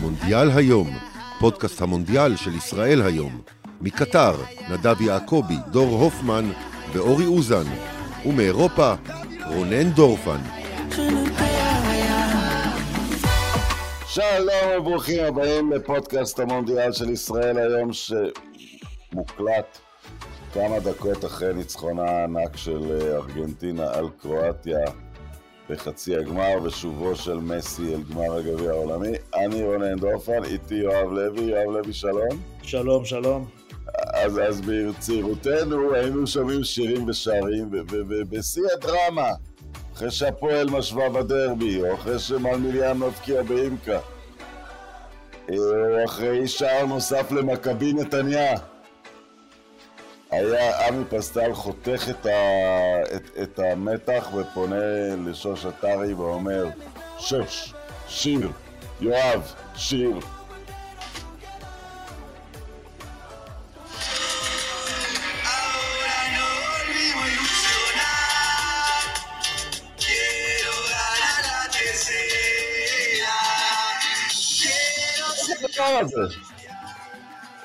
מונדיאל היום, פודקאסט המונדיאל של ישראל היום. מקטר, נדב יעקבי, דור הופמן ואורי אוזן. ומאירופה, רונן דורפן. שלום וברוכים הבאים לפודקאסט המונדיאל של ישראל היום שמוקלט כמה דקות אחרי ניצחונה הענק של ארגנטינה על קרואטיה בחצי הגמר ושובו של מסי אל גמר הגביע העולמי. אני רונן דורפן, איתי יואב לוי. יואב לוי, שלום. שלום, שלום. אז, אז בצעירותנו היינו שומעים שירים ושרים, ובשיא הדרמה, אחרי שהפועל משווה בדרבי, או אחרי שמלמיליאן מבקיע באימקה, או אחרי שער נוסף למכבי נתניה. היה עמי פסטל חותך את, ה, את, את המתח ופונה לשוש עטרי ואומר שוש, שיר, יואב, שיר.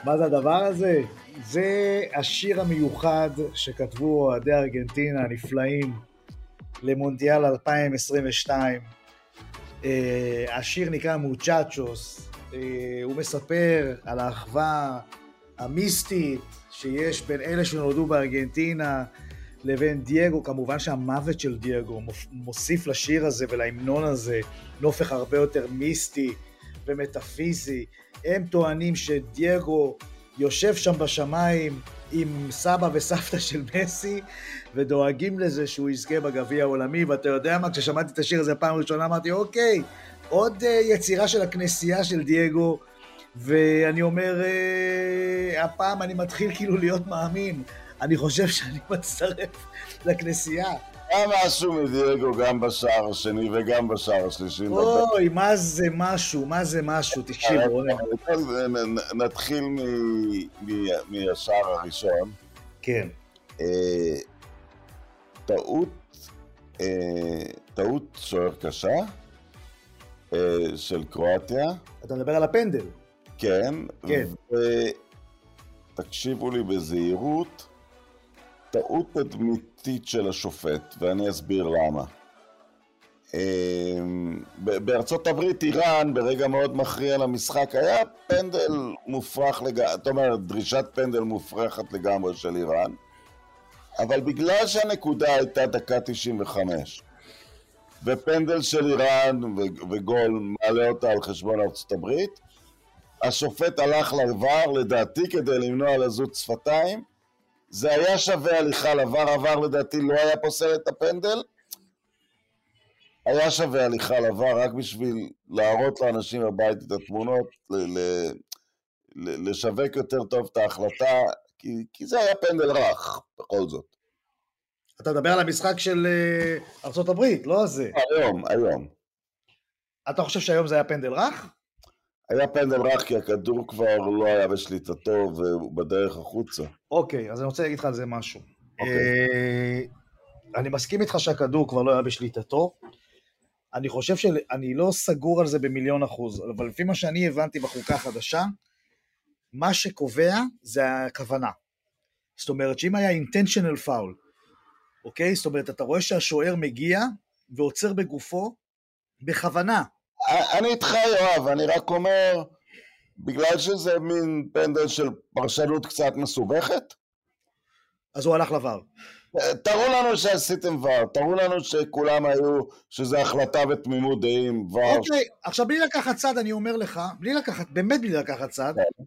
מה זה הדבר הזה? זה השיר המיוחד שכתבו אוהדי ארגנטינה הנפלאים למונדיאל 2022. Uh, השיר נקרא מוצ'צ'וס, uh, הוא מספר על האחווה המיסטית שיש בין אלה שנולדו בארגנטינה לבין דייגו, כמובן שהמוות של דייגו מוסיף לשיר הזה ולהמנון הזה נופך הרבה יותר מיסטי ומטאפיזי. הם טוענים שדייגו יושב שם בשמיים עם סבא וסבתא של מסי, ודואגים לזה שהוא יזכה בגביע העולמי, ואתה יודע מה, כששמעתי את השיר הזה פעם ראשונה אמרתי, אוקיי, עוד uh, יצירה של הכנסייה של דייגו, ואני אומר, uh, הפעם אני מתחיל כאילו להיות מאמין, אני חושב שאני מצטרף לכנסייה. היה משהו מדייגו גם בשער השני וגם בשער השלישי. אוי, מה זה משהו, מה זה משהו, תקשיב, רונן. נתחיל מהשער הראשון. כן. אה, טעות, אה, טעות שוער קשה אה, של קרואטיה. אתה מדבר על הפנדל. כן. כן. תקשיבו לי בזהירות. טעות תדמיתית של השופט, ואני אסביר למה. אמ, בארצות הברית, איראן, ברגע מאוד מכריע למשחק, היה פנדל מופרך לגמרי, זאת אומרת, דרישת פנדל מופרכת לגמרי של איראן, אבל בגלל שהנקודה הייתה דקה 95, ופנדל של איראן וגול מעלה אותה על חשבון ארצות הברית, השופט הלך לעבר, לדעתי כדי למנוע לזות שפתיים, זה היה שווה הליכה לבר, עבר לדעתי לא היה פוסל את הפנדל, היה שווה הליכה לבר רק בשביל להראות לאנשים בבית את התמונות, ל- ל- לשווק יותר טוב את ההחלטה, כי, כי זה היה פנדל רך, בכל זאת. אתה מדבר על המשחק של ארה"ב, לא הזה. היום, היום. אתה חושב שהיום זה היה פנדל רך? היה פנדל רך כי הכדור כבר לא היה בשליטתו והוא בדרך החוצה. אוקיי, אז אני רוצה להגיד לך על זה משהו. אוקיי. אה, אני מסכים איתך שהכדור כבר לא היה בשליטתו. אני חושב שאני לא סגור על זה במיליון אחוז, אבל לפי מה שאני הבנתי בחוקה החדשה, מה שקובע זה הכוונה. זאת אומרת שאם היה intentional foul, אוקיי? זאת אומרת, אתה רואה שהשוער מגיע ועוצר בגופו בכוונה, אני איתך יואב, אני רק אומר, בגלל שזה מין פנדל של פרשנות קצת מסובכת? אז הוא הלך לבר. תראו לנו שעשיתם ור, תראו לנו שכולם היו, שזו החלטה בתמימות דעים, ור. אוקיי, עכשיו בלי לקחת צד, אני אומר לך, בלי לקחת, באמת בלי לקחת צד, כן.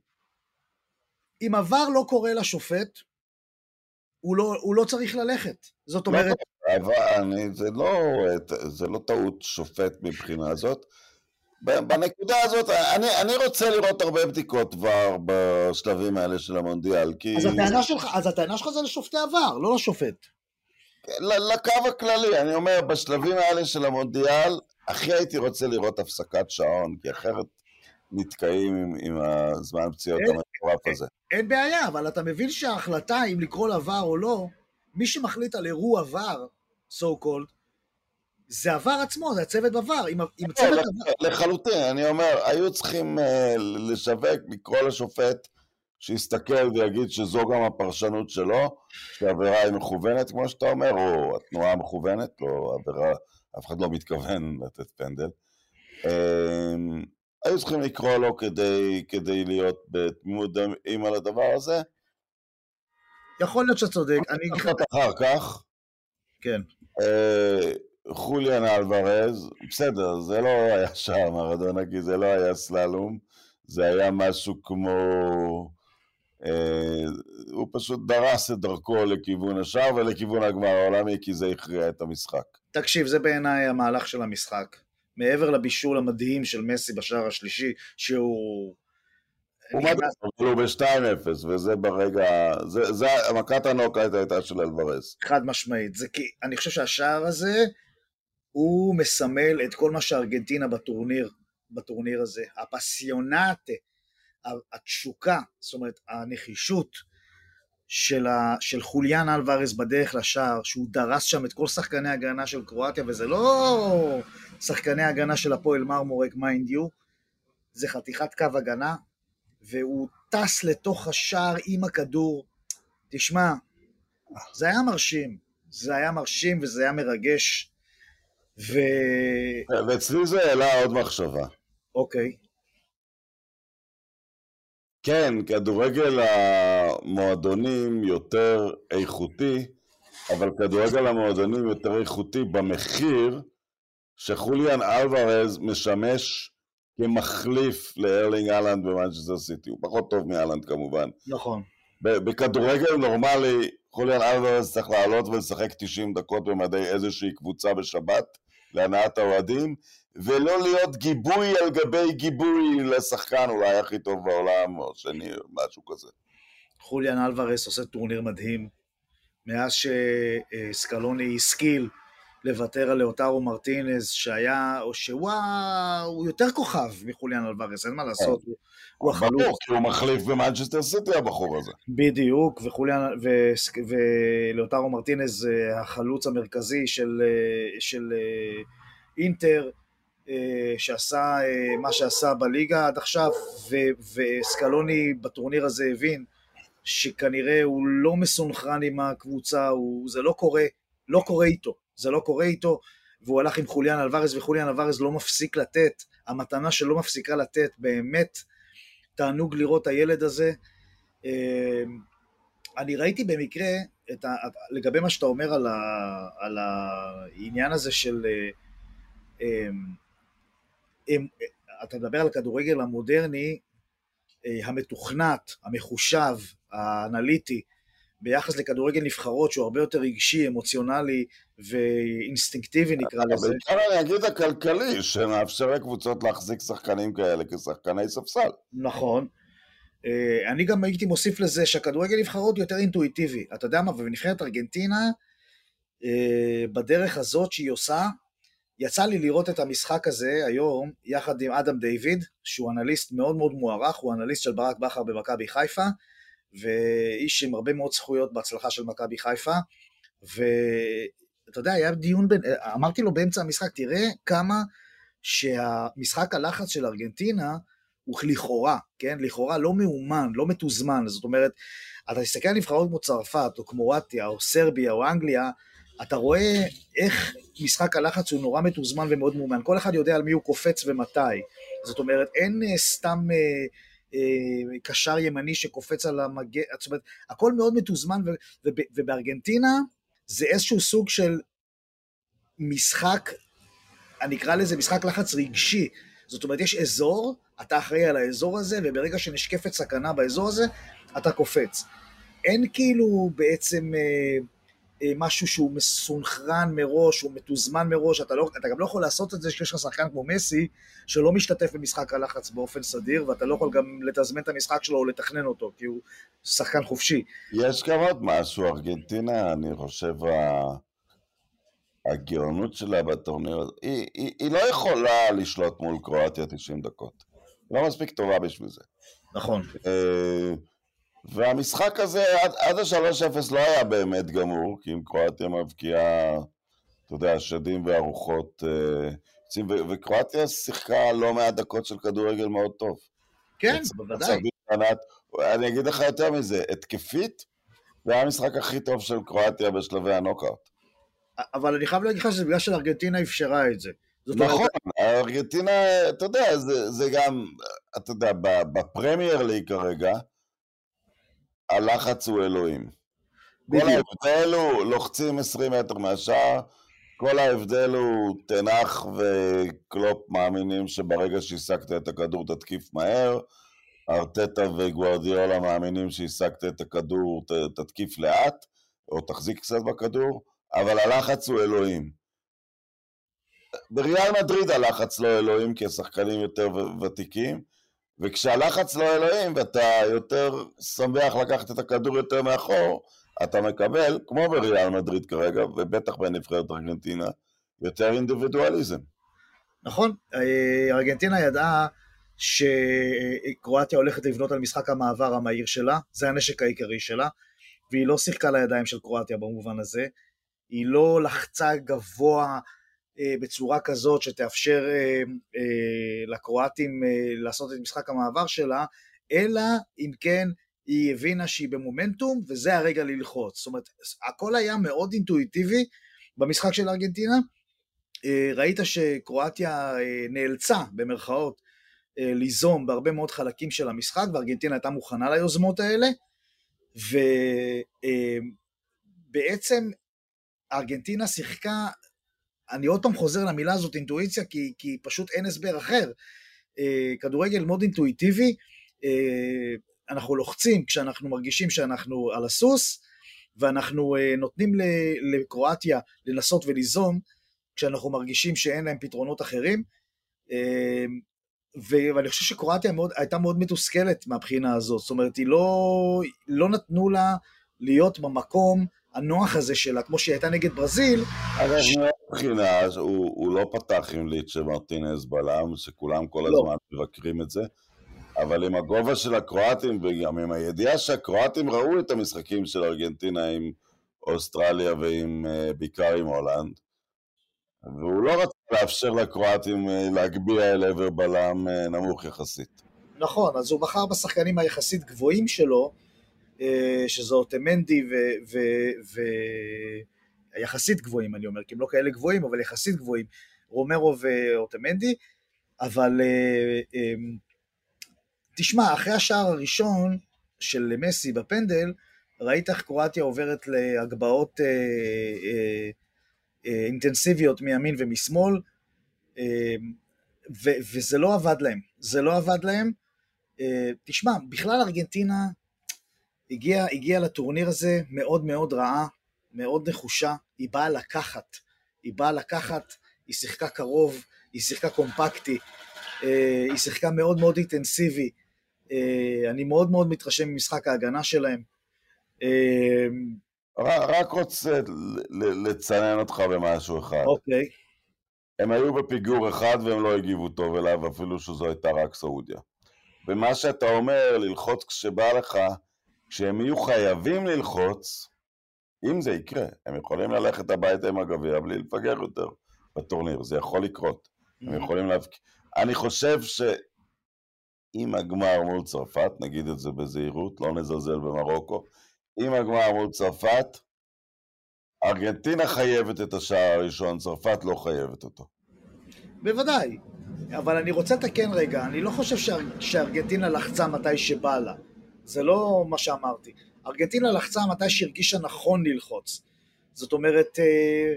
אם עבר לא קורה לשופט, הוא לא, הוא לא צריך ללכת. זאת אומרת... לא, אבל אני, זה, לא, זה לא טעות שופט מבחינה זאת. בנקודה הזאת, אני, אני רוצה לראות הרבה בדיקות כבר בשלבים האלה של המונדיאל, כי... אז הטענה שלך, אז הטענה שלך זה לשופטי עבר, לא לשופט. לקו הכללי, אני אומר, בשלבים האלה של המונדיאל, הכי הייתי רוצה לראות הפסקת שעון, כי אחרת נתקעים עם, עם הזמן פציעות המטורף הזה. אין בעיה, אבל אתה מבין שההחלטה אם לקרוא לעבר או לא, מי שמחליט על אירוע עבר, so called, זה עבר עצמו, זה הצוות בבר, עם, עם לא, צוות לח- עבר. לחלוטין, אני אומר, היו צריכים אה, לשווק, לקרוא לשופט שיסתכל ויגיד שזו גם הפרשנות שלו, שהעבירה היא מכוונת, כמו שאתה אומר, או התנועה מכוונת, לא עבירה, אף אחד לא מתכוון לתת פנדל. אה, היו צריכים לקרוא לו כדי, כדי להיות בתמימות דעים על הדבר הזה. יכול להיות שאתה צודק, אני אחר כך, כן, אה, חוליאן אלוורז, בסדר, זה לא היה שער מרדונה, כי זה לא היה סללום, זה היה משהו כמו... אה, הוא פשוט דרס את דרכו לכיוון השער ולכיוון הגמר העולמי, כי זה הכריע את המשחק. תקשיב, זה בעיניי המהלך של המשחק. מעבר לבישול המדהים של מסי בשער השלישי, שהוא... הוא מדהים, אבל הוא ב-2-0, וזה ברגע... זה, זה, מכת הנוקאאוט הייתה של אלוורז. חד משמעית. זה כי אני חושב שהשער הזה, הוא מסמל את כל מה שארגנטינה בטורניר, בטורניר הזה. הפסיונטה, התשוקה, זאת אומרת, הנחישות של, ה, של חוליאן אלוורז בדרך לשער, שהוא דרס שם את כל שחקני הגנה של קרואטיה, וזה לא שחקני הגנה של הפועל מרמורק mind you, זה חתיכת קו הגנה, והוא טס לתוך השער עם הכדור. תשמע, זה היה מרשים, זה היה מרשים וזה היה מרגש, ו... ואצלי זה העלה עוד מחשבה. אוקיי, כן, כדורגל המועדונים יותר איכותי, אבל כדורגל המועדונים יותר איכותי במחיר שחוליאן אלוורז משמש כמחליף לארלינג האלנד במנצ'סטר סיטי. הוא פחות טוב מהאלנד כמובן. נכון. בכדורגל נורמלי, חוליאן אלוורז צריך לעלות ולשחק 90 דקות במדי איזושהי קבוצה בשבת להנאת האוהדים, ולא להיות גיבוי על גבי גיבוי לשחקן אולי הכי טוב בעולם, או שני, או משהו כזה. חוליאן אלוורז עושה טורניר מדהים. מאז שסקלוני השכיל לוותר על לאוטרו מרטינז, שהיה, או שהוא ה- הוא יותר כוכב מחוליאן אלוורס, אין מה לעשות, הוא- הוא החלוץ. כי הוא מחליף במנצ'סטר סיטי הבחור הזה. בדיוק, וחוליאן, ולאוטרו מרטינז אה, החלוץ המרכזי של, אה, של אה, אינטר, שעשה מה שעשה בליגה עד עכשיו, ו- וסקלוני בטורניר הזה הבין שכנראה הוא לא מסונכרן עם הקבוצה, הוא, זה לא קורה, לא קורה איתו, זה לא קורה איתו, והוא הלך עם חוליאן אלוורז, וחוליאן אלוורז לא מפסיק לתת, המתנה שלא מפסיקה לתת, באמת תענוג לראות את הילד הזה. אה, אני ראיתי במקרה, את ה, לגבי מה שאתה אומר על, ה, על העניין הזה של... אה, אה, הם, אתה מדבר על הכדורגל המודרני, אה, המתוכנת, המחושב, האנליטי, ביחס לכדורגל נבחרות שהוא הרבה יותר רגשי, אמוציונלי ואינסטינקטיבי נקרא לזה. בעיקר אני אגיד הכלכלי, שמאפשר לקבוצות להחזיק שחקנים כאלה כשחקני ספסל. נכון. אה, אני גם הייתי מוסיף לזה שהכדורגל נבחרות יותר אינטואיטיבי. אתה יודע מה, ובנבחרת ארגנטינה, אה, בדרך הזאת שהיא עושה, יצא לי לראות את המשחק הזה היום יחד עם אדם דיוויד, שהוא אנליסט מאוד מאוד מוערך, הוא אנליסט של ברק בכר במכבי חיפה, ואיש עם הרבה מאוד זכויות בהצלחה של מכבי חיפה, ואתה יודע, היה דיון בין, אמרתי לו באמצע המשחק, תראה כמה שהמשחק הלחץ של ארגנטינה הוא לכאורה, כן? לכאורה לא מאומן, לא מתוזמן, זאת אומרת, אתה תסתכל על נבחרות כמו צרפת, או כמו רטיה, או סרביה, או אנגליה, אתה רואה איך משחק הלחץ הוא נורא מתוזמן ומאוד מאומן. כל אחד יודע על מי הוא קופץ ומתי. זאת אומרת, אין uh, סתם uh, קשר ימני שקופץ על המגן, זאת אומרת, הכל מאוד מתוזמן, ובארגנטינה זה איזשהו סוג של משחק, אני אקרא לזה משחק לחץ רגשי. זאת אומרת, יש אזור, אתה אחראי על האזור הזה, וברגע שנשקפת סכנה באזור הזה, אתה קופץ. אין כאילו בעצם... Uh, משהו שהוא מסונכרן מראש, הוא מתוזמן מראש, אתה, לא, אתה גם לא יכול לעשות את זה כשיש לך שחקן כמו מסי, שלא משתתף במשחק הלחץ באופן סדיר, ואתה לא יכול גם לתזמן את המשחק שלו או לתכנן אותו, כי הוא שחקן חופשי. יש גם עוד משהו, ארגנטינה, אני חושב, הגאונות שלה בטורניר היא, היא, היא לא יכולה לשלוט מול קרואטיה 90 דקות. לא מספיק טובה בשביל זה. נכון. והמשחק הזה עד, עד ה-3-0 לא היה באמת גמור, כי אם קרואטיה מבקיעה אתה יודע, שדים וארוחות יוצאים, אה, וקרואטיה שיחקה לא מעט דקות של כדורגל מאוד טוב. כן, בוודאי. אני אגיד לך יותר מזה, התקפית, זה היה המשחק הכי טוב של קרואטיה בשלבי הנוקאוט. אבל אני חייב להגיד לך שזה בגלל שארגנטינה אפשרה את זה. נכון, ארגנטינה, אתה יודע, זה, זה גם, אתה יודע, בפרמייר ליג כרגע, הלחץ הוא אלוהים. כל ההבדל הוא לוחצים 20 מטר מהשער, כל ההבדל הוא תנח וקלופ מאמינים שברגע שהשגת את הכדור תתקיף מהר, ארטטה וגוארדיולה מאמינים שהשגת את הכדור תתקיף לאט, או תחזיק קצת בכדור, אבל הלחץ הוא אלוהים. בריאל מדריד הלחץ לא אלוהים כי השחקנים יותר ותיקים, וכשהלחץ לא אלוהים ואתה יותר שמח לקחת את הכדור יותר מאחור, אתה מקבל, כמו בריאל מדריד כרגע, ובטח בנבחרת ארגנטינה, יותר אינדיבידואליזם. נכון, אה, ארגנטינה ידעה שקרואטיה הולכת לבנות על משחק המעבר המהיר שלה, זה הנשק העיקרי שלה, והיא לא שיחקה לידיים של קרואטיה במובן הזה, היא לא לחצה גבוה בצורה כזאת שתאפשר אה, לקרואטים לעשות את משחק המעבר שלה, אלא אם כן היא הבינה שהיא במומנטום, וזה הרגע ללחוץ. זאת אומרת, הכל היה מאוד אינטואיטיבי במשחק של ארגנטינה. אה, ראית שקרואטיה אה, נאלצה, במרכאות, אה, ליזום בהרבה מאוד חלקים של המשחק, וארגנטינה הייתה מוכנה ליוזמות האלה, ובעצם ארגנטינה שיחקה, אני עוד פעם חוזר למילה הזאת אינטואיציה, כי, כי פשוט אין הסבר אחר. כדורגל מאוד אינטואיטיבי, אנחנו לוחצים כשאנחנו מרגישים שאנחנו על הסוס, ואנחנו uh, נותנים לקרואטיה לנסות וליזום כשאנחנו מרגישים שאין להם פתרונות אחרים. Uh, ואני חושב שקרואטיה מאוד, הייתה מאוד מתוסכלת מהבחינה הזאת, זאת אומרת, היא לא, לא נתנו לה להיות במקום הנוח הזה שלה, כמו שהיא הייתה נגד ברזיל. ש... מבחינה, הוא, הוא לא פתח עם ליט מרטינז בלם, שכולם כל לא. הזמן מבקרים את זה. אבל עם הגובה של הקרואטים וגם עם הידיעה שהקרואטים ראו את המשחקים של ארגנטינה עם אוסטרליה ועם, אה, בעיקר עם הולנד, והוא לא רצה לאפשר לקרואטים אה, להגביה אל עבר בלם אה, נמוך יחסית. נכון, אז הוא בחר בשחקנים היחסית גבוהים שלו, שזה אוטמנדי ויחסית ו... גבוהים אני אומר, כי הם לא כאלה גבוהים, אבל יחסית גבוהים, רומרו ואוטמנדי, אבל תשמע, אחרי השער הראשון של מסי בפנדל, ראית איך קרואטיה עוברת להגבהות אה, אה, אה, אינטנסיביות מימין ומשמאל, אה, ו- וזה לא עבד להם. זה לא עבד להם. אה, תשמע, בכלל ארגנטינה הגיעה הגיע לטורניר הזה מאוד מאוד רעה, מאוד נחושה, היא באה לקחת. היא באה לקחת, היא שיחקה קרוב, היא שיחקה קומפקטי, אה, היא שיחקה מאוד מאוד אינטנסיבי. אה, אני מאוד מאוד מתרשם ממשחק ההגנה שלהם. אה, רק רוצה לצנן אותך במשהו אחד. אוקיי. הם היו בפיגור אחד והם לא הגיבו טוב אליו, אפילו שזו הייתה רק סעודיה. ומה שאתה אומר, ללחוץ כשבא לך, כשהם יהיו חייבים ללחוץ, אם זה יקרה, הם יכולים ללכת הביתה עם הגביע בלי לפגר יותר בטורניר, זה יכול לקרות. הם יכולים להבקיע. אני חושב ש... עם הגמר מול צרפת, נגיד את זה בזהירות, לא נזלזל במרוקו, עם הגמר מול צרפת, ארגנטינה חייבת את השער הראשון, צרפת לא חייבת אותו. בוודאי, אבל אני רוצה לתקן רגע, אני לא חושב שאר... שארגנטינה לחצה מתי שבא לה, זה לא מה שאמרתי. ארגנטינה לחצה מתי שהרגישה נכון ללחוץ. זאת אומרת, אה,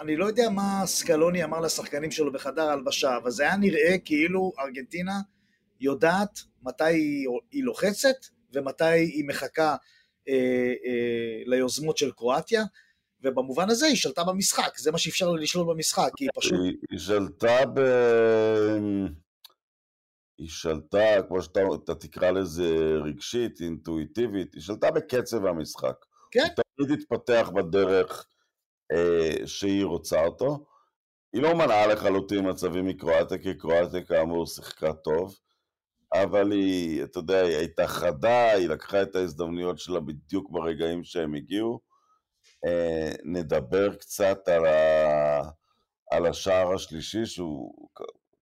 אני לא יודע מה סקלוני אמר לשחקנים שלו בחדר הלבשה, אבל זה היה נראה כאילו ארגנטינה יודעת מתי היא, לוחצת ומתי היא מחכה אה, אה, ליוזמות של קרואטיה, ובמובן הזה היא שלטה במשחק, זה מה שאפשר לה לשלוט במשחק, כי היא פשוט... היא שלטה ב... היא שלטה, כמו שאתה תקרא לזה רגשית, אינטואיטיבית, היא שלטה בקצב המשחק. כן. היא תמיד התפתח בדרך אה, שהיא רוצה אותו. היא לא מנעה לחלוטין מצבים מקרואטיה, כי קרואטיה כאמור שיחקה טוב. אבל היא, אתה יודע, היא הייתה חדה, היא לקחה את ההזדמנויות שלה בדיוק ברגעים שהם הגיעו, אה, נדבר קצת על, ה... על השער השלישי, שהוא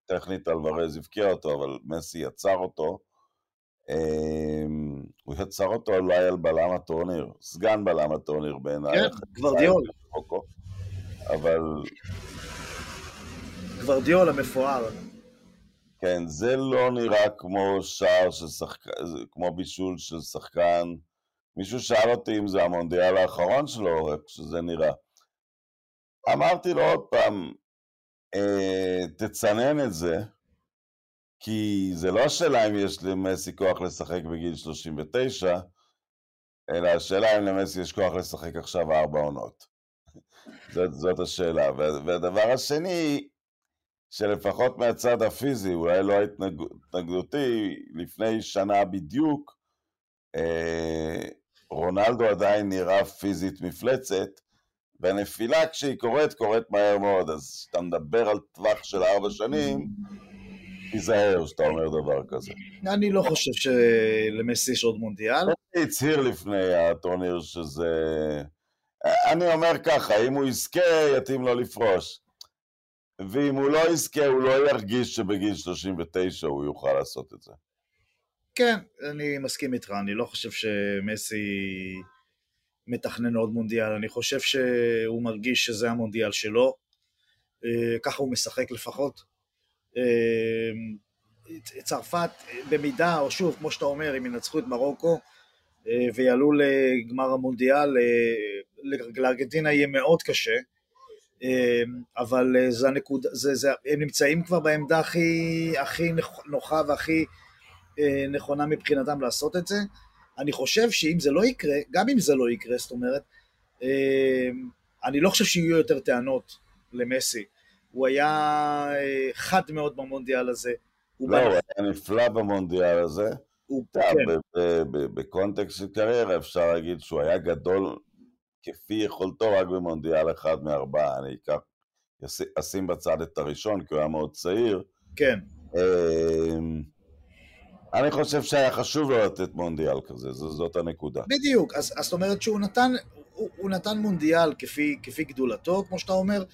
טכנית אלוורז הבקיע אותו, אבל מסי יצר אותו. אה, הוא יצר אותו אולי על בלם הטורניר, סגן בלם הטורניר בעיניי. כן, גוורדיאול. אבל... גוורדיאול המפואר. כן, זה לא נראה כמו שער של שחקן, כמו בישול של שחקן. מישהו שאל אותי אם זה המונדיאל האחרון שלו, איך שזה נראה. אמרתי לו עוד פעם, תצנן את זה, כי זה לא השאלה אם יש למסי כוח לשחק בגיל 39, אלא השאלה אם למסי יש כוח לשחק עכשיו ארבע עונות. זאת, זאת השאלה. והדבר השני, שלפחות מהצד הפיזי, אולי לא ההתנגדותי, לפני שנה בדיוק, אה, רונלדו עדיין נראה פיזית מפלצת, והנפילה כשהיא קורית, קורית מהר מאוד. אז כשאתה מדבר על טווח של ארבע שנים, תיזהר שאתה אומר דבר כזה. אני לא חושב שלמסי יש עוד מונדיאל. מסי הצהיר לפני הטורניר שזה... אני אומר ככה, אם הוא יזכה, יתאים לו לפרוש. ואם הוא לא יזכה, הוא לא ירגיש שבגיל 39 הוא יוכל לעשות את זה. כן, אני מסכים איתך, אני לא חושב שמסי מתכנן עוד מונדיאל, אני חושב שהוא מרגיש שזה המונדיאל שלו, אה, ככה הוא משחק לפחות. אה, צרפת, במידה, או שוב, כמו שאתה אומר, אם ינצחו את מרוקו אה, ויעלו לגמר המונדיאל, לארגנטינה יהיה מאוד קשה. אבל זה הנקודה, זה, זה, הם נמצאים כבר בעמדה הכי, הכי נוחה והכי נכונה מבחינתם לעשות את זה. אני חושב שאם זה לא יקרה, גם אם זה לא יקרה, זאת אומרת, אה, אני לא חושב שיהיו יותר טענות למסי. הוא היה אה, חד מאוד במונדיאל הזה. לא, הוא היה נפלא במונדיאל הזה. הוא, כן. בקונטקסט של קריירה אפשר להגיד שהוא היה גדול כפי יכולתו רק במונדיאל אחד מארבעה. אני אקח, אשים בצד את הראשון כי הוא היה מאוד צעיר. כן. אני חושב שהיה חשוב לו לתת מונדיאל כזה, זאת הנקודה. בדיוק, אז זאת אומרת שהוא נתן, הוא, הוא נתן מונדיאל כפי, כפי גדולתו, כמו שאתה אומר,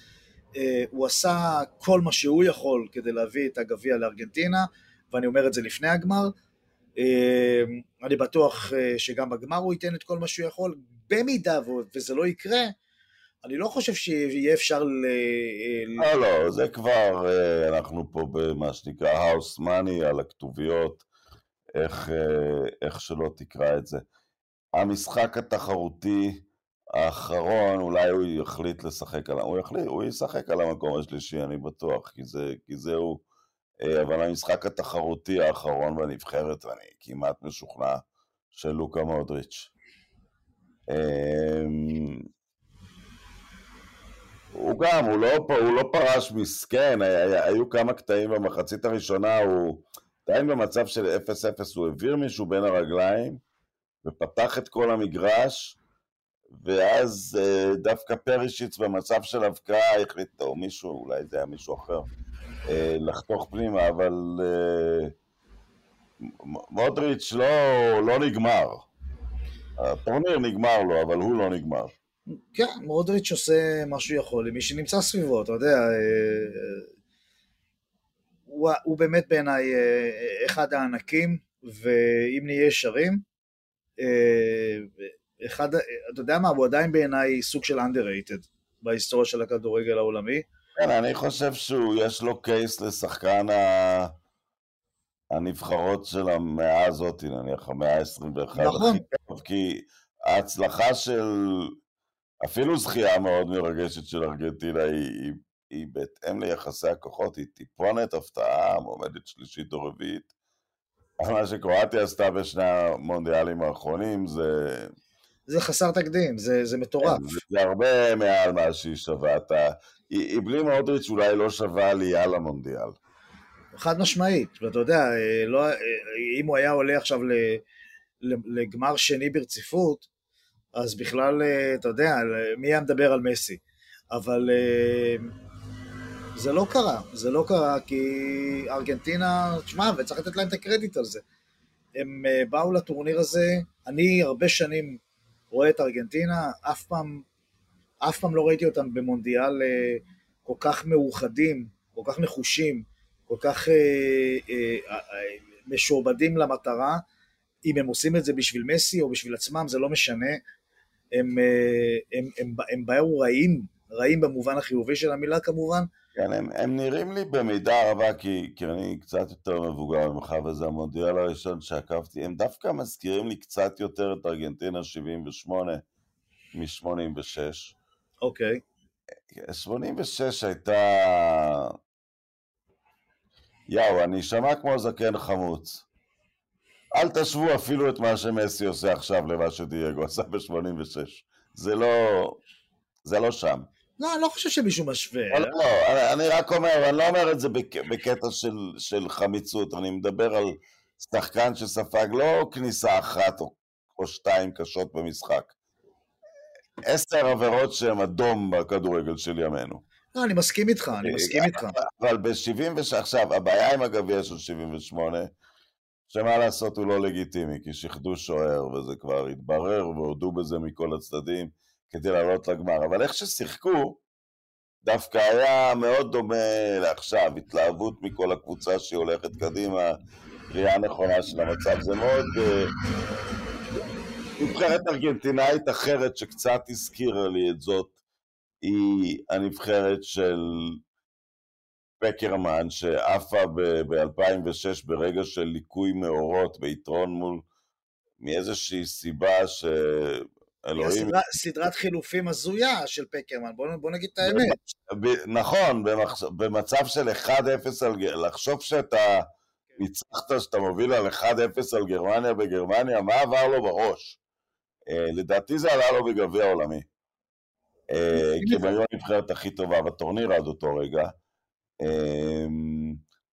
אה, הוא עשה כל מה שהוא יכול כדי להביא את הגביע לארגנטינה, ואני אומר את זה לפני הגמר. אה, אני בטוח אה, שגם בגמר הוא ייתן את כל מה שהוא יכול. במידה וזה לא יקרה, אני לא חושב שיהיה אפשר ל... לא, לא, זה כבר, אנחנו פה במה שנקרא house money על הכתוביות. איך, אה, איך שלא תקרא את זה. המשחק התחרותי האחרון, אולי הוא יחליט לשחק על... הוא יחליט, הוא ישחק על המקום השלישי, אני בטוח, כי זה, כי זה הוא. אה, אבל המשחק התחרותי האחרון בנבחרת, ואני כמעט משוכנע של לוקה מודריץ'. אמ, הוא גם, הוא לא, הוא לא פרש מסכן, היו כמה קטעים במחצית הראשונה, הוא... עדיין במצב של 0-0 הוא העביר מישהו בין הרגליים ופתח את כל המגרש ואז אה, דווקא פרישיץ במצב של הבקעה החליט, או מישהו, אולי זה היה מישהו אחר, אה, לחתוך פנימה, אבל אה, מודריץ' לא, לא נגמר. הטורניר נגמר לו, אבל הוא לא נגמר. כן, מודריץ' עושה מה שהוא יכול עם מי שנמצא סביבו, אתה יודע, הוא, הוא באמת בעיניי אה, אחד הענקים, ואם נהיה ישרים, אה, אחד, אתה יודע מה, הוא עדיין בעיניי סוג של underrated בהיסטוריה של הכדורגל העולמי. כן, אני חושב שיש לו קייס לשחקן ה... הנבחרות של המאה הזאת, נניח המאה ה-21. נכון. כי ההצלחה של, אפילו זכייה מאוד מרגשת של ארגנטינה היא, היא היא בהתאם ליחסי הכוחות, היא טיפונת הפתעה, מועמדת שלישית או רביעית. מה שקרואטיה עשתה בשני המונדיאלים האחרונים זה... זה חסר תקדים, זה, זה מטורף. כן, זה, הרבה מעל מה שהיא שווה. אתה... היא, היא בלי מודריץ' אולי לא שווה עלייה למונדיאל. חד משמעית, ואתה יודע, אה, לא, אה, אם הוא היה עולה עכשיו לגמר שני ברציפות, אז בכלל, אה, אתה יודע, מי היה מדבר על מסי? אבל זה לא קרה, זה לא קרה כי ארגנטינה, תשמע, וצריך לתת להם את הקרדיט על זה. הם uh, באו לטורניר הזה, אני הרבה שנים רואה את ארגנטינה, אף פעם אף פעם לא ראיתי אותם במונדיאל אה, כל כך מאוחדים, כל כך נחושים, כל כך אה, אה, אה, משועבדים למטרה. אם הם עושים את זה בשביל מסי או בשביל עצמם, זה לא משנה. הם, אה, הם, הם, הם, הם באו רעים, רעים במובן החיובי של המילה כמובן. כן, הם, הם נראים לי במידה רבה, כי, כי אני קצת יותר מבוגר ממך, וזה המונדיאל הראשון שעקבתי, הם דווקא מזכירים לי קצת יותר את ארגנטינה 78 מ-86. אוקיי. 86 הייתה... יאו, אני אשמע כמו זקן חמוץ. אל תשוו אפילו את מה שמסי עושה עכשיו למה שדייגו עשה ב-86. זה לא... זה לא שם. לא, אני לא חושב שמישהו משווה. לא, לא, אני רק אומר, אני לא אומר את זה בקטע של, של חמיצות, אני מדבר על שחקן שספג לא כניסה אחת או, או שתיים קשות במשחק. עשר עבירות שהן אדום בכדורגל של ימינו. לא, אני מסכים איתך, אני מסכים איתך. אבל ב-76, עכשיו, הבעיה עם הגביע של 78, שמה לעשות הוא לא לגיטימי, כי שיחדו שוער, וזה כבר התברר, והודו בזה מכל הצדדים, כדי לעלות לגמר. אבל איך ששיחקו, דווקא היה מאוד דומה לעכשיו, התלהבות מכל הקבוצה שהיא הולכת קדימה, קריאה נכונה של המצב. זה מאוד... אה, נבחרת ארגנטינאית אחרת שקצת הזכירה לי את זאת, היא הנבחרת של פקרמן שעפה ב-2006 ברגע של ליקוי מאורות ביתרון מול מאיזושהי סיבה ש... אלוהים... סדרת, סדרת חילופים הזויה של פקרמן, בוא, בוא נגיד את האמת. נכון, במחש... במצב של 1-0 על... לחשוב שאתה ניצחת, שאתה מוביל על 1-0 על גרמניה בגרמניה, מה עבר לו בראש? Uh, לדעתי זה עלה לו בגביע העולמי. Uh, כי הם היו הנבחרת הכי טובה בטורניר עד אותו רגע.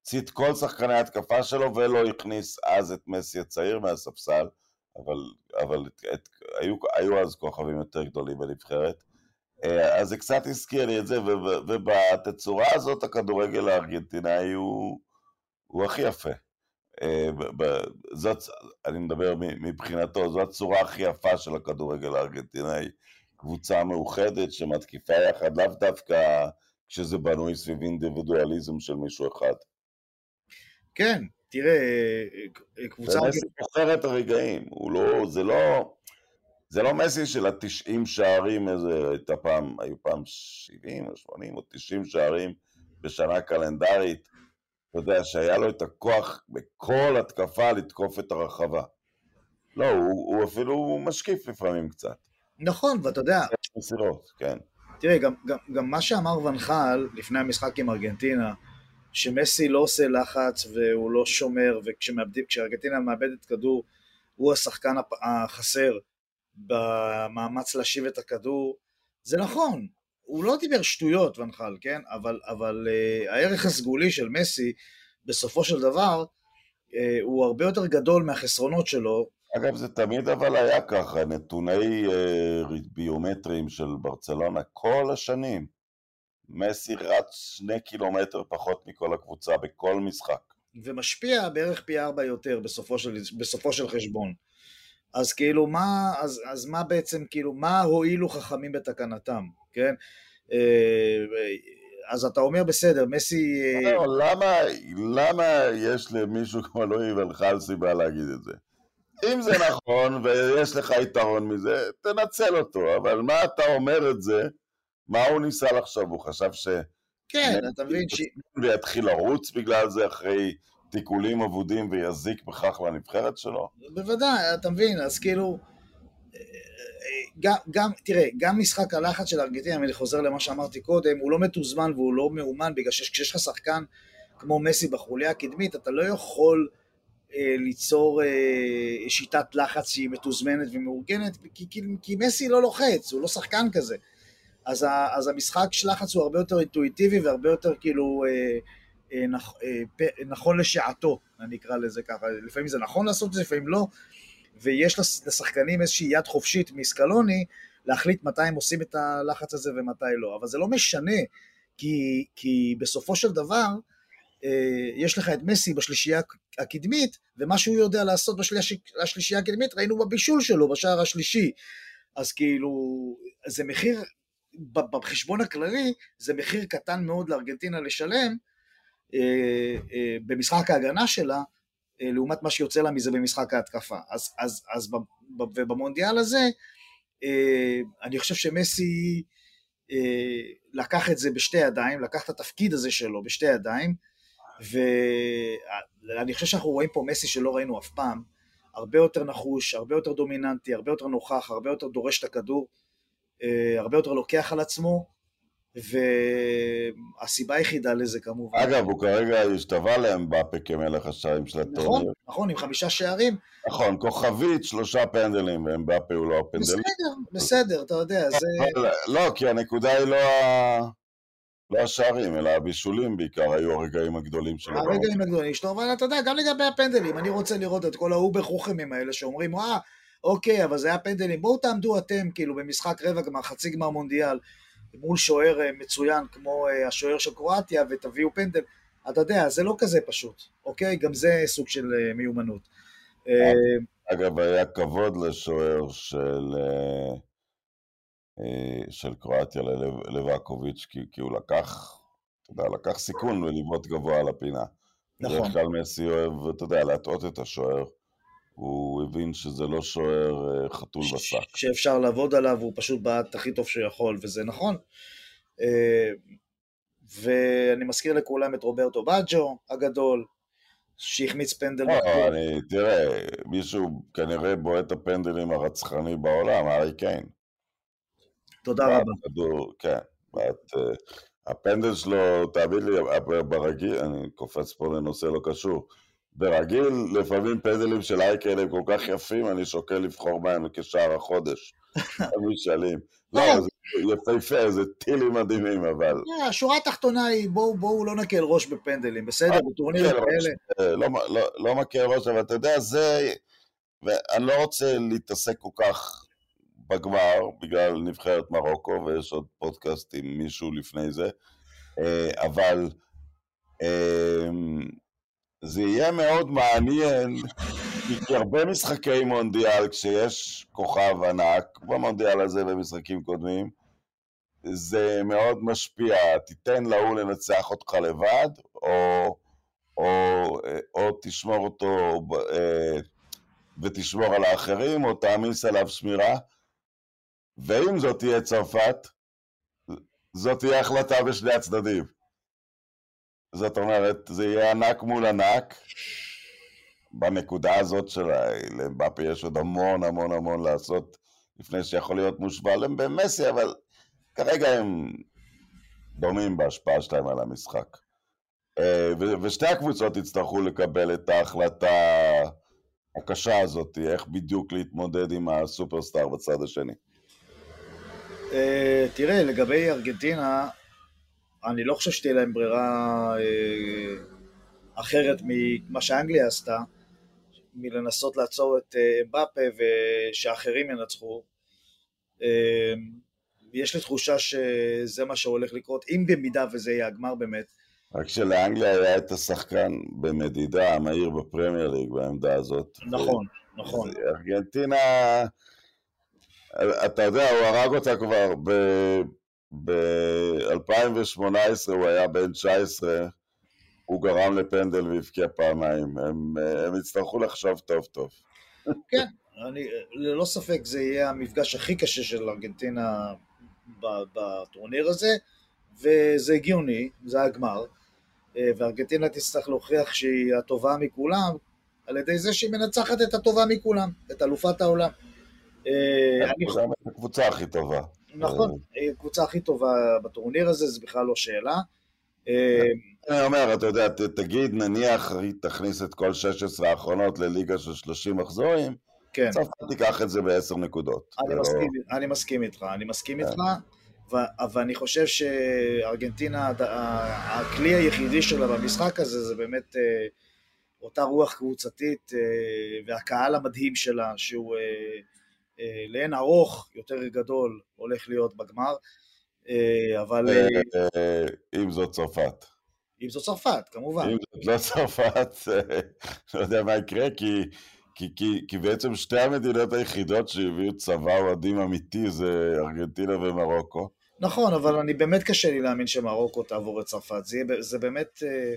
הוציא את כל שחקני ההתקפה שלו ולא הכניס אז את מסי הצעיר מהספסל, אבל, אבל את, את, היו, היו אז כוכבים יותר גדולים בנבחרת. אה, אז זה קצת הזכיר לי את זה, ובתצורה הזאת הכדורגל הארגנטינאי הוא, הוא הכי יפה. אה, זאת, אני מדבר מבחינתו, זו הצורה הכי יפה של הכדורגל הארגנטינאי. קבוצה מאוחדת שמתקיפה יחד, לאו דווקא כשזה בנוי סביב אינדיבידואליזם של מישהו אחד. כן, תראה, קבוצה... זה מסי בוחר את הרגעים, הוא לא, זה לא... זה לא מסי של התשעים שערים, איזה, הייתה פעם, היו פעם שבעים או שמונים או תשעים שערים בשנה קלנדרית. אתה יודע, שהיה לו את הכוח בכל התקפה לתקוף את הרחבה. לא, הוא, הוא אפילו משקיף לפעמים קצת. נכון, ואתה יודע... מסירות, כן. תראה, גם, גם, גם מה שאמר ונחל לפני המשחק עם ארגנטינה, שמסי לא עושה לחץ והוא לא שומר, וכשארגנטינה מאבדת כדור, הוא השחקן החסר במאמץ להשיב את הכדור, זה נכון, הוא לא דיבר שטויות ונחל, כן? אבל, אבל uh, הערך הסגולי של מסי, בסופו של דבר, uh, הוא הרבה יותר גדול מהחסרונות שלו, אגב, זה תמיד אבל היה ככה, נתוני uh, ביומטריים של ברצלונה כל השנים. מסי רץ שני קילומטר פחות מכל הקבוצה בכל משחק. ומשפיע בערך פי ארבע יותר בסופו של, בסופו של חשבון. אז כאילו מה, אז, אז מה בעצם, כאילו, מה הועילו חכמים בתקנתם, כן? אה, אז אתה אומר בסדר, מסי... אה, לא, למה, למה יש למישהו כמו לואי ולחל סיבה להגיד את זה? אם זה נכון ויש לך יתרון מזה, תנצל אותו, אבל מה אתה אומר את זה? מה הוא ניסה לחשוב? הוא חשב ש... כן, אתה מבין ש... ויתחיל לרוץ בגלל זה אחרי תיקולים אבודים ויזיק בכך לנבחרת שלו? בוודאי, אתה מבין, אז כאילו... גם, גם, תראה, גם משחק הלחץ של ארגנטינה, אני חוזר למה שאמרתי קודם, הוא לא מתוזמן והוא לא מאומן, בגלל שכשיש לך שחקן כמו מסי בחוליה הקדמית, אתה לא יכול אה, ליצור אה, שיטת לחץ שהיא מתוזמנת ומאורגנת, כי, כי, כי מסי לא לוחץ, הוא לא שחקן כזה. אז, ה, אז המשחק של לחץ הוא הרבה יותר אינטואיטיבי והרבה יותר כאילו אה, אה, נכ, אה, פ, נכון לשעתו, אני אקרא לזה ככה. לפעמים זה נכון לעשות את זה, לפעמים לא, ויש לשחקנים איזושהי יד חופשית מסקלוני להחליט מתי הם עושים את הלחץ הזה ומתי לא. אבל זה לא משנה, כי, כי בסופו של דבר, אה, יש לך את מסי בשלישייה הקדמית, ומה שהוא יודע לעשות בשלישייה הקדמית ראינו בבישול שלו, בשער השלישי. אז כאילו, זה מחיר בחשבון הכללי זה מחיר קטן מאוד לארגנטינה לשלם אה, אה, במשחק ההגנה שלה, אה, לעומת מה שיוצא לה מזה במשחק ההתקפה. אז, אז, אז ובמונדיאל הזה, אני חושב שמסי לקח את זה בשתי ידיים, לקח את התפקיד הזה שלו בשתי ידיים, ואני חושב שאנחנו רואים פה מסי שלא ראינו אף פעם, הרבה יותר נחוש, הרבה יותר דומיננטי, הרבה יותר נוכח, הרבה יותר דורש את הכדור, הרבה יותר לוקח על עצמו, והסיבה היחידה לזה כמובן... אגב, הוא כרגע השתווה לאמבפה כמלך השערים של הטורניר. נכון, נכון, עם חמישה שערים. נכון, כוכבית, שלושה פנדלים, ואמבפה הוא לא הפנדלים. בסדר, בסדר, אתה יודע, זה... לא, כי הנקודה היא לא ה... לא השערים, אלא הבישולים בעיקר היו הרגעים הגדולים שלו. הרגעים הגדולים שלו, אבל אתה יודע, גם לגבי הפנדלים, אני רוצה לראות את כל ה over חוכמים האלה שאומרים, וואה, אוקיי, אבל זה היה פנדלים, בואו תעמדו אתם, כאילו, במשחק רבע גמר, חצי גמר מונדיאל, מול שוער אה, מצוין כמו אה, השוער של קרואטיה ותביאו פנדל, אתה יודע, זה לא כזה פשוט, אוקיי? גם זה סוג של אה, מיומנות. אגב, היה כבוד לשוער של, של קרואטיה לליבאקוביץ', כי, כי הוא לקח, אתה יודע, לקח סיכון ולבעוט גבוה על הפינה. נכון. בדרך כלל מסי אוהב, אתה יודע, להטעות את השוער. הוא הבין שזה לא שוער אה, חתול בשק. שאפשר לעבוד עליו, הוא פשוט בעט הכי טוב שיכול, וזה נכון. אה, ואני מזכיר לכולם את רוברטו בג'ו הגדול, שהחמיץ פנדל. לא, אני, תראה, מישהו כנראה בועט הפנדלים הרצחני בעולם, ארי קיין. תודה רבה. כדור, כן. אה, הפנדל שלו, תאמין לי, ברגיל, אני קופץ פה לנושא לא קשור. ברגיל, לפעמים פנדלים של אייקל הם כל כך יפים, אני שוקל לבחור בהם כשער החודש. הם משאלים. לא, אה. זה יפהפה, זה טילים מדהימים, אבל... אה, השורה התחתונה היא, בואו לא נקל ראש בפנדלים, בסדר? אה, בטורנירים כאלה. לא, לא, לא מקל ראש, אבל אתה יודע, זה... ואני לא רוצה להתעסק כל כך בגמר, בגלל נבחרת מרוקו, ויש עוד פודקאסט עם מישהו לפני זה, אבל... זה יהיה מאוד מעניין, כי הרבה משחקי מונדיאל, כשיש כוכב ענק, במונדיאל הזה ובמשחקים קודמים, זה מאוד משפיע. תיתן להוא לנצח אותך לבד, או, או, או תשמור אותו אה, ותשמור על האחרים, או תעמיס עליו שמירה. ואם זאת תהיה צרפת, זאת תהיה החלטה בשני הצדדים. זאת אומרת, זה יהיה ענק מול ענק. בנקודה הזאת של למבפה יש עוד המון המון המון לעשות לפני שיכול להיות מושווה במסי, אבל כרגע הם דומים בהשפעה שלהם על המשחק. אה, ושתי הקבוצות יצטרכו לקבל את ההחלטה הקשה הזאת, איך בדיוק להתמודד עם הסופרסטאר בצד השני. אה, תראה, לגבי ארגנטינה, אני לא חושב שתהיה להם ברירה אה, אחרת ממה שאנגליה עשתה, מלנסות לעצור את אה, אמבפה ושאחרים ינצחו. אה, יש לי תחושה שזה מה שהולך לקרות, אם במידה וזה יהיה הגמר באמת. רק שלאנגליה היה את השחקן במדידה המהיר בפרמייר ליג בעמדה הזאת. נכון, נכון. ארגנטינה, אתה יודע, הוא הרג אותה כבר ב-2018 הוא היה בן 19, הוא גרם לפנדל והבקיע פעמיים. הם, הם יצטרכו לחשוב טוב טוב. כן, אני, ללא ספק זה יהיה המפגש הכי קשה של ארגנטינה בטורניר הזה, וזה הגיוני, זה הגמר, וארגנטינה תצטרך להוכיח שהיא הטובה מכולם, על ידי זה שהיא מנצחת את הטובה מכולם, את אלופת העולם. הקבוצה הכי טובה. נכון, היא הקבוצה הכי טובה בטורניר הזה, זה בכלל לא שאלה. אה, אני אומר, אתה יודע, תגיד, נניח היא תכניס את כל 16 האחרונות לליגה של 30 מחזורים, כן. צרפת תיקח את זה בעשר נקודות. אני, לא- מסכים. אני מסכים איתך, אני מסכים איתך, כן. אבל אני חושב שארגנטינה, הכלי היחידי שלה במשחק הזה זה באמת אה, אותה רוח קבוצתית אה, והקהל המדהים שלה, שהוא אה, לאין ארוך יותר גדול הולך להיות בגמר, אה, אבל... אה, אם זאת צרפת. אם זאת צרפת, כמובן. אם זאת לא צרפת, לא יודע מה יקרה, כי, כי, כי, כי בעצם שתי המדינות היחידות שהביאו צבא אוהדים אמיתי זה ארגנטינה ומרוקו. נכון, אבל אני באמת קשה לי להאמין שמרוקו תעבור את צרפת. זה, זה באמת, אה,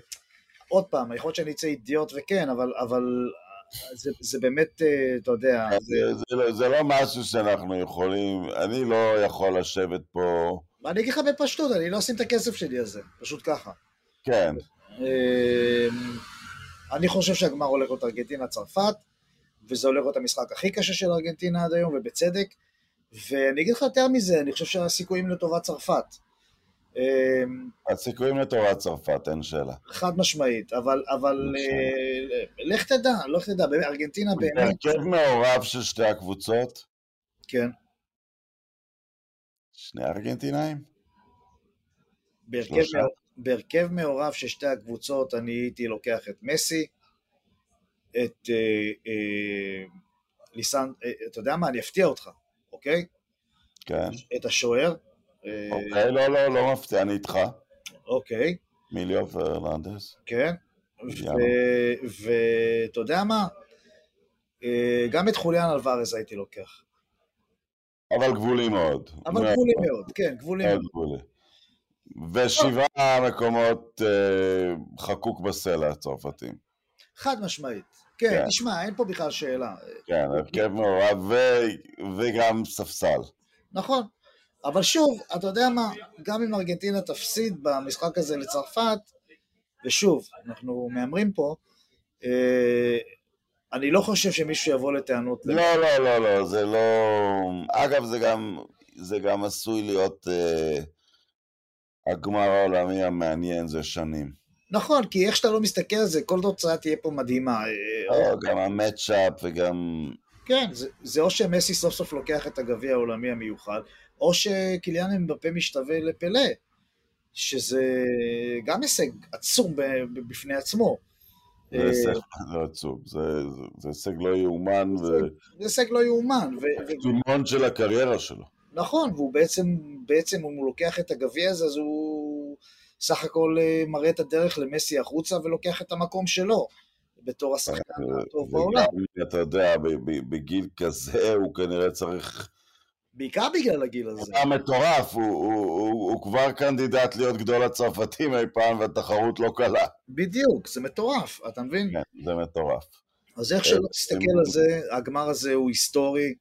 עוד פעם, יכול להיות שאני אצא אידיוט וכן, אבל, אבל זה, זה באמת, אה, אתה יודע, זה, זה, זה, לא- זה לא משהו שאנחנו יכולים, אני לא יכול לשבת פה, אני אגיד לך בפשטות, אני לא אשים את הכסף שלי על זה, פשוט ככה. כן, אה, אני חושב שהגמר הולך להיות ארגנטינה-צרפת, וזה הולך להיות המשחק הכי קשה של ארגנטינה עד היום, ובצדק. ואני אגיד לך יותר מזה, אני חושב שהסיכויים לטובת צרפת. אה, הסיכויים לטובת צרפת, אין שאלה. חד משמעית, אבל, אבל. אה, לך תדע, לך תדע, ארגנטינה באמת, הרכב מעורב של שתי הקבוצות, כן, שני ארגנטינאים? בהרכב, מעורב של שתי הקבוצות אני הייתי לוקח את מסי, את אה, אה, ליסן, אתה יודע מה, אני אפתיע אותך, אוקיי? כן. את השוער, אוקיי, לא, לא, לא מפתיע, אני איתך. אוקיי, מיליו פרננדס. כן, ואתה יודע מה, אה, גם את חוליאן אלוורז הייתי לוקח, אבל גבולי מאוד. אבל גבולי מאוד, כן, גבולי מאוד מאוד. ושבעה מקומות אה, חקוק בסלע הצרפתים. חד משמעית. כן, כן. תשמע, אין פה בכלל שאלה. כן, הרכב מעורב וגם ספסל. נכון. אבל שוב, אתה יודע מה, גם אם ארגנטינה תפסיד במשחק הזה לצרפת, ושוב, אנחנו מהמרים פה, אה, אני לא חושב שמישהו יבוא לטענות. לא, לא, לא, לא, זה לא... אגב, זה גם, זה גם עשוי להיות אה, הגמר העולמי המעניין זה שנים. נכון, כי איך שאתה לא מסתכל על זה, כל תוצאה תהיה פה מדהימה. אה, לא, גם המצ'אפ וגם... כן, זה, זה או שמסי סוף סוף לוקח את הגביע העולמי המיוחד, או שקיליאן אמבפה משתווה לפלא, שזה גם הישג עצום בפני עצמו. זה אה, הישג לא עצוב, זה הישג לא יאומן זה הישג לא יאומן, וקדימון של הקריירה שלו. נכון, והוא בעצם, בעצם אם הוא לוקח את הגביע הזה, אז הוא סך הכל אה, מראה את הדרך למסי החוצה ולוקח את המקום שלו, בתור השחקן הטוב בעולם. אתה יודע, בגיל כזה הוא כנראה צריך... בעיקר בגלל הגיל הזה. הוא מטורף, הוא- הוא הוא- הוא כבר קנדידט להיות גדול הצרפתים אי פעם, והתחרות לא קלה. בדיוק, זה מטורף, אתה מבין? כן, זה מטורף. אז איך שלא תסתכל על זה, הגמר הזה הוא היסטורי.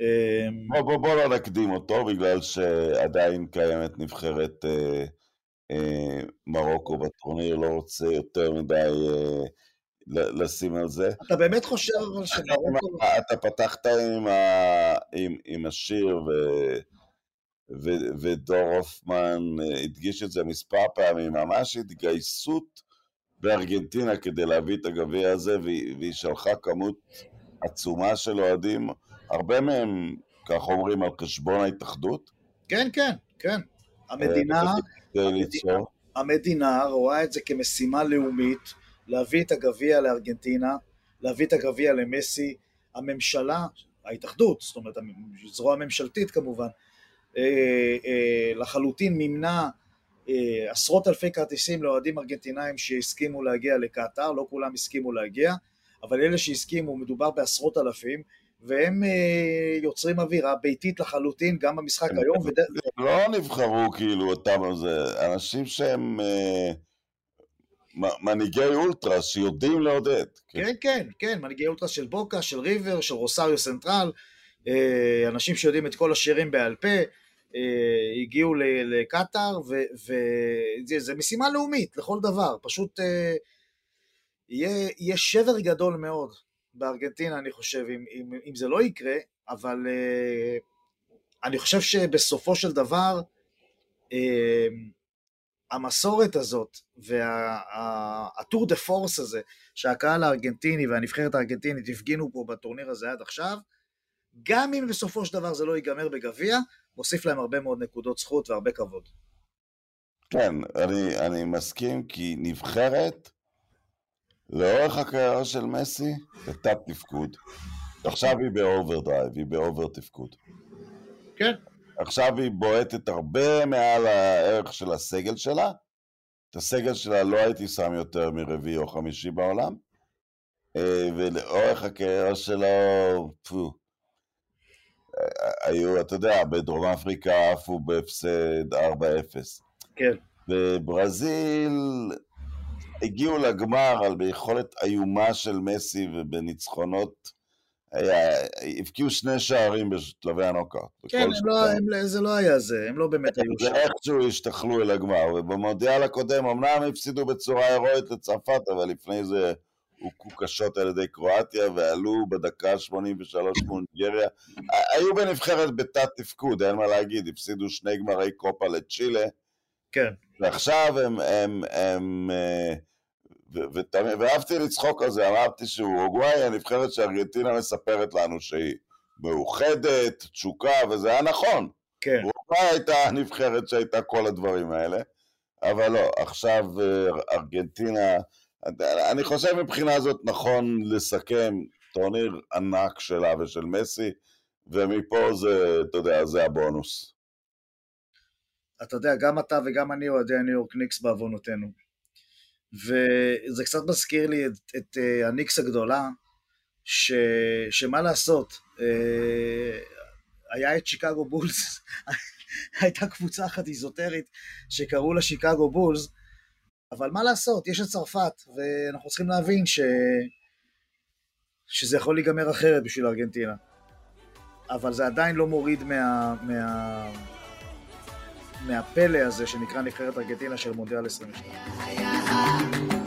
אה, בוא, בוא, בוא לא נקדים אותו, בגלל שעדיין קיימת נבחרת אה, אה, מרוקו בטורניר, לא רוצה יותר מדי אה, לשים על זה. אתה באמת חושב אבל שמרוקו... אתה פתחת עם, ה, עם, עם השיר, ו, ו, ודור הופמן אה, הדגיש את זה מספר פעמים, ממש התגייסות בארגנטינה כדי להביא את הגביע הזה, והיא, שלחה כמות עצומה של אוהדים, הרבה מהם, כך אומרים, על חשבון ההתאחדות, כן, כן, כן. המדינה, כדי ליצור. המדינה רואה את זה כמשימה לאומית, להביא את הגביע לארגנטינה, להביא את הגביע למסי. הממשלה, ההתאחדות, זאת אומרת, זרוע ממשלתית כמובן, אה, אה, לחלוטין מימנה אה, עשרות אלפי כרטיסים לאוהדים ארגנטינאים שהסכימו להגיע לקטאר, לא כולם הסכימו להגיע, אבל אלה שהסכימו, מדובר בעשרות אלפים, והם יוצרים אווירה ביתית לחלוטין, גם במשחק היום, וד... לא נבחרו כאילו אותם, זה אנשים שהם מנהיגי אולטרס שיודעים לעודד. כן, כן, כן, מנהיגי אולטרס של בוקה, של ריבר, של רוסריו סנטרל, אה, אנשים שיודעים את כל השירים בעל פה, אה, הגיעו לקטאר, וזה משימה לאומית לכל דבר, פשוט אה, יהיה, יהיה שבר גדול מאוד בארגנטינה, אני חושב, אם, אם, אם זה לא יקרה, אבל אני חושב שבסופו של דבר, המסורת הזאת וה tour de force הזה שהקהל הארגנטיני והנבחרת הארגנטינית הפגינו פה בטורניר הזה עד עכשיו, גם אם בסופו של דבר זה לא ייגמר בגביע, מוסיף להם הרבה מאוד נקודות זכות והרבה כבוד. כן, אני, אני מסכים, כי נבחרת, לאורך הקריירה של מסי, בתת תפקוד. עכשיו היא ב overdrive, היא ב over תפקוד. כן. עכשיו היא בועטת הרבה מעל הערך של הסגל שלה. את הסגל שלה לא הייתי שם יותר מרביעי או חמישי בעולם. אה, ולאורך הקריירה שלו, פו. היו, אתה יודע, בדרום אפריקה עפו בהפסד 4-0. כן. בברזיל הגיעו לגמר על ביכולת איומה של מסי ובניצחונות, הבקיעו שני שערים בשלבי הנוקאוט. כן, לא, הם, זה לא היה זה, הם לא באמת היו שם. ואיכשהו השתכלו אל הגמר, ובמונדיאל הקודם אמנם הפסידו בצורה הירואית לצרפת, אבל לפני זה הוכו קשות על ידי קרואטיה ועלו בדקה 83 מונגריה. היו בנבחרת בתת תפקוד, אין מה להגיד, הפסידו שני גמרי קופה לצ'ילה. כן. ועכשיו הם, הם, הם, אה, ואהבתי לצחוק על זה, אמרתי שאורוגוואי הנבחרת שארגנטינה מספרת לנו שהיא מאוחדת, תשוקה, וזה היה נכון. כן. אורוגוואי הייתה הנבחרת שהייתה כל הדברים האלה, אבל לא, עכשיו אה, ארגנטינה, אני חושב מבחינה זאת נכון לסכם טורניר ענק שלה ושל מסי, ומפה זה, אתה יודע, זה הבונוס. אתה יודע, גם אתה וגם אני אוהדי הניו יורק ניקס בעוונותינו. וזה קצת מזכיר לי את, את uh, הניקס הגדולה, ש, שמה לעשות, uh, היה את שיקגו בולס, הייתה קבוצה אחת איזוטרית שקראו לה שיקגו בולס, אבל מה לעשות, יש את צרפת, ואנחנו צריכים להבין ש... שזה יכול להיגמר אחרת בשביל ארגנטינה. אבל זה עדיין לא מוריד מה... מה... מהפלא הזה שנקרא נבחרת ארגנטינה של מונדיאל 22.